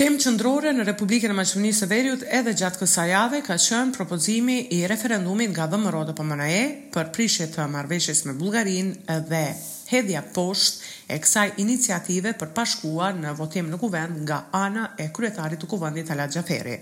Temë qendrore në Republikën e Maqedonisë së Veriut edhe gjatë kësaj jave ka qenë propozimi i referendumit nga VMRO-DPMNE për prishje të marrëveshjes me Bullgarinë dhe hedhja poshtë e kësaj iniciative për pa shkuar në votim në Kuvend nga ana e kryetarit të Kuvendit Talat Xhaferi.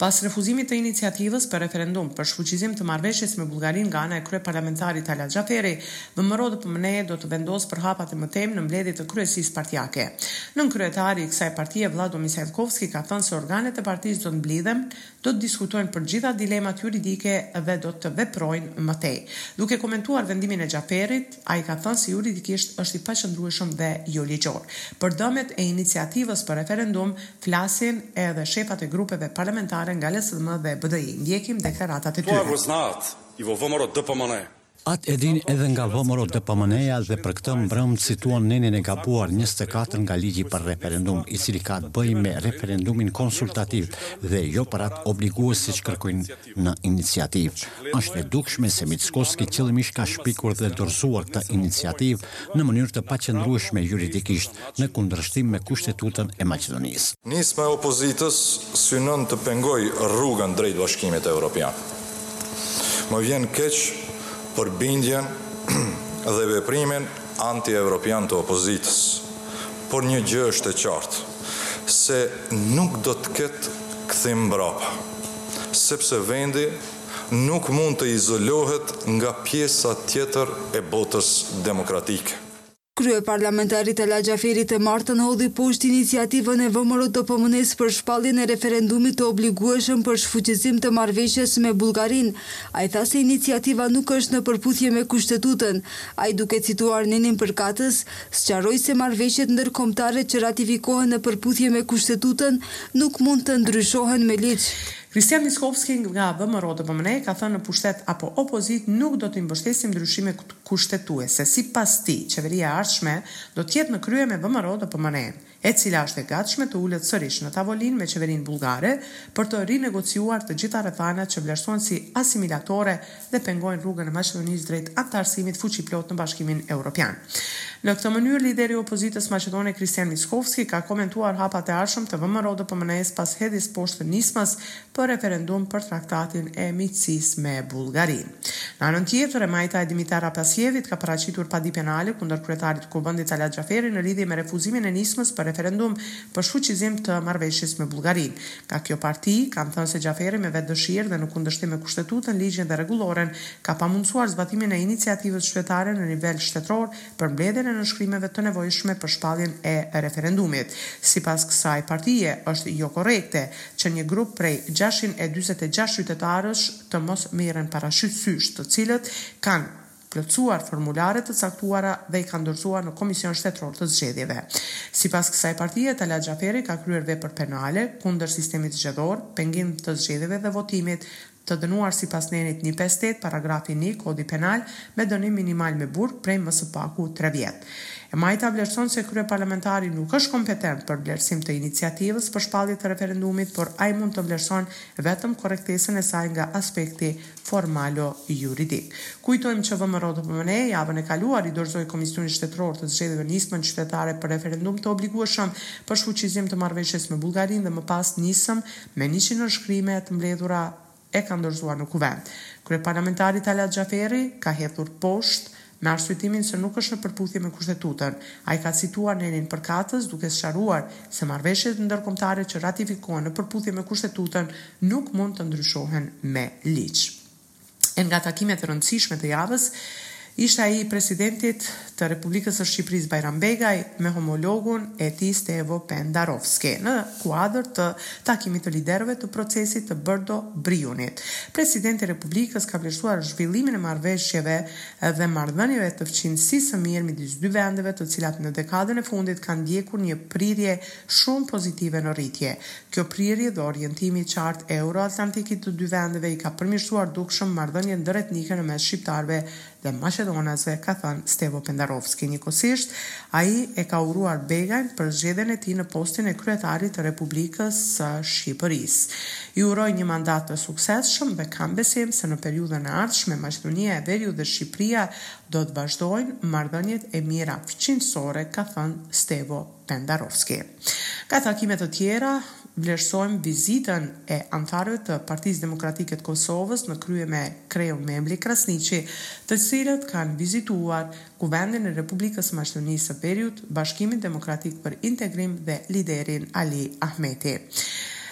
Pas refuzimit të iniciativës për referendum për shfuqizim të marrëveshjes me Bullgarinë nga ana e kryeparlamentarit Talat Xhaferi, VMRO-DPMNE do të vendosë për hapat e mëtejmë në mbledhje të kryesisë partiake. Nënkryetari i kësaj partie Vllado Misajlkovski ka thënë se organet e partisë do të mblidhen do të diskutojnë për gjitha dilemat juridike dhe do të veprojnë më tej. Duke komentuar vendimin e Xhaferit, ai ka thënë se juridikisht është i paqëndrueshëm dhe joligjor. Për dëmet e iniciativës për referendum flasin edhe shefat e grupeve parlamentare nga LSDM dhe BDI. Ndjekim deklaratat e tyre. Tuar Rosnaat, i vo VMRO-DPMNE, Atë e dinë edhe nga VMRO-DPMNE-ja dhe për këtë mbrëmë cituan nenin e gabuar njëzet e katër nga ligji për referendum, i cili ka të bëjë me referendumin konsultativ dhe jo për atë obligues siç kërkojnë në iniciativë. Është e dukshme se Mickoski qëllimisht ka shpikur dhe dorëzuar këtë iniciativë në mënyrë të paqëndrueshme juridikisht, në kundërshtim me Kushtetutën e Maqedonisë. Nisma e opozitës synon të pengojë rrugën drejt Bashkimit Evropian. Më vjen keq për bindjen dhe veprimin antievropian të opozitës, por një gjë është e qartë, se nuk do të ketë kthim mbrapa, sepse vendi nuk mund të izolohet nga pjesa tjetër e botës demokratike. Kryeparlamentari Talat Xhaferi të martën hodhi poshtë iniciativën e VMRO-DPMNE-së për shpalljen e referendumit të obligueshëm për shfuqizim të marrëveshjes me Bullgarinë. Ai tha se iniciativa nuk është në përputhje me Kushtetutën. Ai duke cituar nenin përkatës, sqaroi se marrëveshjet ndërkombëtare që ratifikohen në përputhje me Kushtetutën nuk mund të ndryshohen me ligj. Kristian Mickovski nga VMRO-DPMNE ka thënë në pushtet apo opozitë nuk do t'i mbështesim ndryshimet kushtetuese. Sipas tij, qeveria e ardhshme do të jetë në krye me VMRO-DPMNE-në, e cila është e gatshme të ulet sërish në tavolinë me qeverinë bullgare për të rinegociuar të gjitha rrethanat që vlerësohen si asimilatore dhe pengojnë rrugën e Maqedonisë drejt anëtarësimit fuqiplotë në Bashkimin Evropian. Në këtë mënyrë, lideri i opozitës maqedone Kristijan Mickovski ka komentuar hapat e ardhshëm të VMRO-DPMNE-së pas hedhjes poshtë të nismës për referendum për traktatin e miqësisë me Bullgarinë. Në anën tjetër, e majta e Dimitar Apasievit ka paraqitur padi penale kundër kryetarit të Kuvendit Talat Xhaferi në lidhje me refuzimin e nismës për referendum për shfuqizim të marrëveshjes me Bullgarinë. Nga kjo parti, kanë thënë se Xhaferi me vetëdëshirë dhe në kundërshtim me Kushtetutën, ligjin dhe rregulloren, ka pamundësuar zbatimin e iniciativës qytetare në nivel shtetëror, për mbledhjen e nënshkrimeve të nevojshme për shpalljen e referendumit. Sipas kësaj partie, është jokorrekte që një grup prej gjashtëqind e dyzet e gjashtë qytetarësh të mos merren parasysh të cilët kanë plotësuar formulare të caktuara dhe i kanë dorëzuar në Komision Shtetëror të Zgjedhjeve. Sipas kësaj partie, Talat Xhaferi ka kryer vepër penale kundër sistemit zgjedhor, pengim të zgjedhjeve dhe votimit të dënuar sipas nenit një pesë tetë, paragrafi një, Kodi Penal, me dënim minimal me burg prej më së paku tre vjet. E majta vlerëson se kryeparlamentari nuk është kompetent për vlerësim të iniciativës për shpallje të referendumit, por ai mund të vlerëson vetëm korrektesën e saj nga aspekti formalo-juridik. Kujtojmë që VMRO-DPMNE javën e kaluar i dorëzoi Komisionit Shtetëror të Zgjedhjeve nismën qytetare për referendum të obligueshëm për shfuqizim të marrëveshjes me Bullgarinë dhe më pas nisëm me njëqind nënshkrime të mbledhura e kanë dorëzuar në Kuvend. Kryeparlamentari Talat Xhaferi ka hedhur poshtë me arsyetimin se nuk është në përputhje me Kushtetutën. Ai ka cituar nenin përkatës duke sqaruar se marrëveshjet ndërkombëtare që ratifikohen në përputhje me Kushtetutën nuk mund të ndryshohen me ligj. e nga takimet e rëndësishme të javës ishte ai i presidentit të Republikës së Shqipërisë Bajram Begaj me homologun e tij Stevo Pendarovski në kuadër të takimit të liderëve të procesit të Brdo Briunit. Presidenti i Republikës ka vlerësuar zhvillimin e marrëveshjeve dhe marrëdhënieve të fqinjësisë së mirë midis dy vendeve të cilat në dekadën e fundit kanë ndjekur një prirje shumë pozitive në rritje Kjo prirje dhe orientimi i qartë euro-atlantik i të dy vendeve i ka përmirësuar dukshëm marrëdhëniet ndëretnike në mes shqiptarëve dhe maqedonasve, ka thënë Stevo Pendarovski. Njëkohësisht, ai e ka uruar Begajn për zgjedhjen e tij në postin e kryetarit të Republikës së Shqipërisë. I uroj një mandat të suksesshëm dhe kam besim se në periudhën e ardhshme Maqedonia e Veriut dhe Shqipëria do të vazhdojnë marrëdhëniet e mira fqinjësore, ka thënë Stevo. Pendarovski. Nga takime të tjera, vlerësojmë vizitën e anëtarëve të Partisë Demokratike të Kosovës në krye me kreun Memli Krasniqi, të cilët kanë vizituar Kuvendin e Republikës së Maqedonisë së Veriut, Bashkimin Demokratik për Integrim dhe liderin Ali Ahmeti.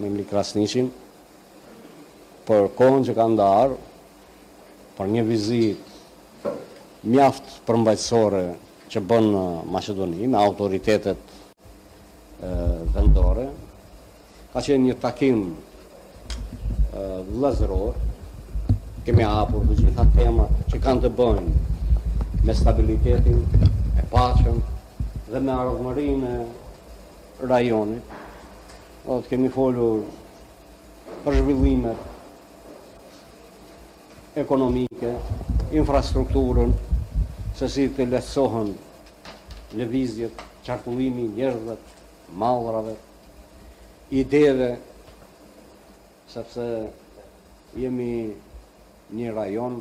Memli Krasniqin për kohën që ka ndarë për një vizitë mjaft përmbajtësore që bën në Maqedoni me autoritetet vendore. Ka qenë një takim vëllazëror. Kemi hapur të gjitha temat që kanë të bëjnë me stabilitetin, e paqen dhe me ardhmërinë e rajonit. Po ashtu kemi folur për zhvillimet ekonomike, infrastrukturën, se si të lehtësohen lëvizjet, qarkullimi i njerëzve, mallrave, ideve, sepse jemi një rajon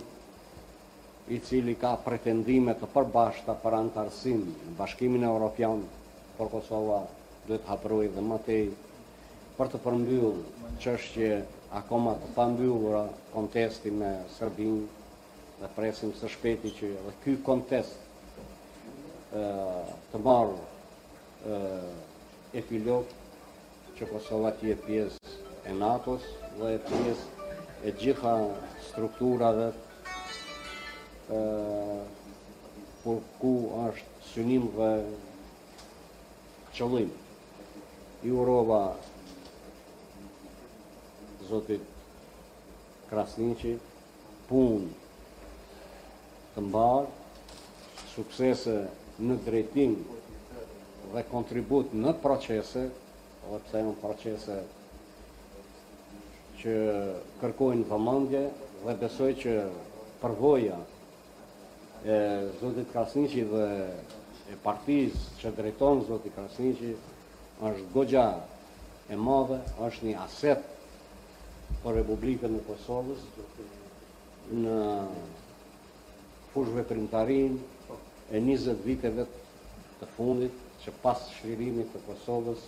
i cili ka pretendime të përbashkëta për anëtarësim në Bashkimin Europian, por Kosova duhet të hapërojë dhe më tej për të përmbyllë çështje akoma të pambyllura, kontestin me Serbinë dhe presim së shpejti që dhe ky kontest të marrë epilog që Kosova të jetë pjesë e NATO-s dhe pjesë e gjitha strukturave për ku është synim dhe qëllim. I urova zotit Krasniqi, punë të mbarë, suksese në drejtim dhe kontribut në procese, edhe pse janë procese që kërkojnë vëmendje dhe besoj që përvoja e zotit Krasniqi dhe e partisë që drejton zoti Krasniqi është goxha e madhe, është një aset për Republikën e Kosovës, në fushëveprimtarinë e 20 viteve të fundit që pas çlirimit të Kosovës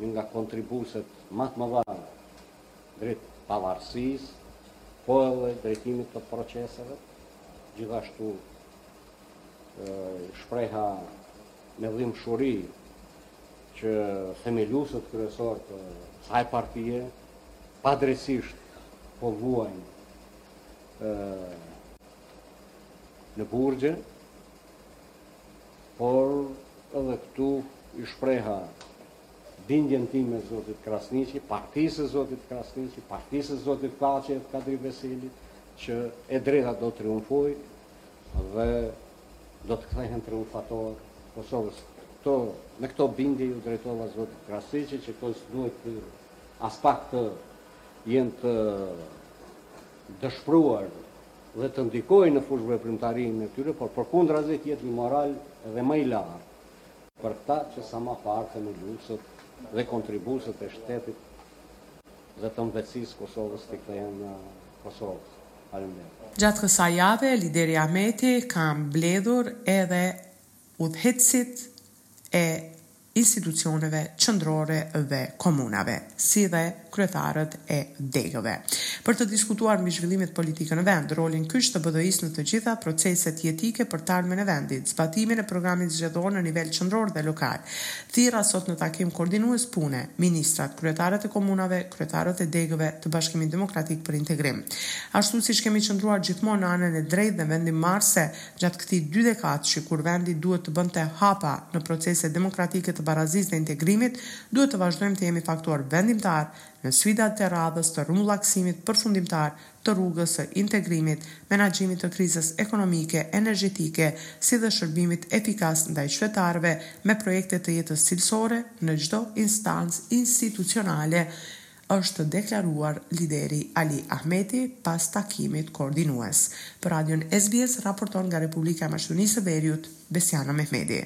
një nga kontribuesit më të mëdhenj drejt pavarësisë, po edhe drejtimit të proceseve, gjithashtu shpreha me dhimshuri që themeluesit kryesorë të kësaj partie padrejtësisht po vuajnë në burgje, por edhe këtu i shpreha bindjen time zotit Krasniqi, partisë së zotit Krasniqi, partisë së zotit Thaçi e të Kadri Veselit, që e drejta do të triumfojë dhe Do të kthehen triumfatorë Kosovës. Me këto bindje iu drejtova zotit Krasniqi që këta s'duhet aspak të jenë të dëshpruar dhe të ndikojnë në fushëveprimtarinë e tyre, por përkundrazi të jetë një moral edhe më i lartë për këta që sa ma parë themeluesët dhe kontribuesët e shtetit dhe të mëvetësisë Kosovës t'i kthehen Kosovës. Gjatë kësaj jave lideri Ahmeti ka mbledhur edhe udhëheqësit e institucioneve qendrore dhe komunave, si dhe kryetarët e degëve, për të diskutuar mbi zhvillimet politike në vend, rolin kyç të BDI-së në të gjitha proceset jetike për t'ardhmen e vendit, zbatimin e programit zgjedhor në nivel qendror dhe lokal, Thirra sot në takim koordinues pune, ministrat, kryetarët e komunave, kryetarët e degëve të Bashkimit Demokratik për Integrim. Ashtu siç kemi qëndruar gjithmonë në anën e drejtë dhe vendimmarrëse gjatë këtij dydekadëshi kur vendi duhet të bënte hapa në procese demokratike të barazisë dhe integrimit, duhet të vazhdojmë të jemi faktor vendimtar në sfidat e radhës të rrumbullakësimit përfundimtar të rrugës së integrimit, menaxhimit të krizës ekonomike, energjetike, si dhe shërbimit efikas ndaj qytetarëve me projekte të jetës cilësore në çdo instancë institucionale, është deklaruar lideri Ali Ahmeti pas takimit koordinues. Për radion SBS raporton nga Republika e Maqedonisë së Veriut, Besiana Mehmeti.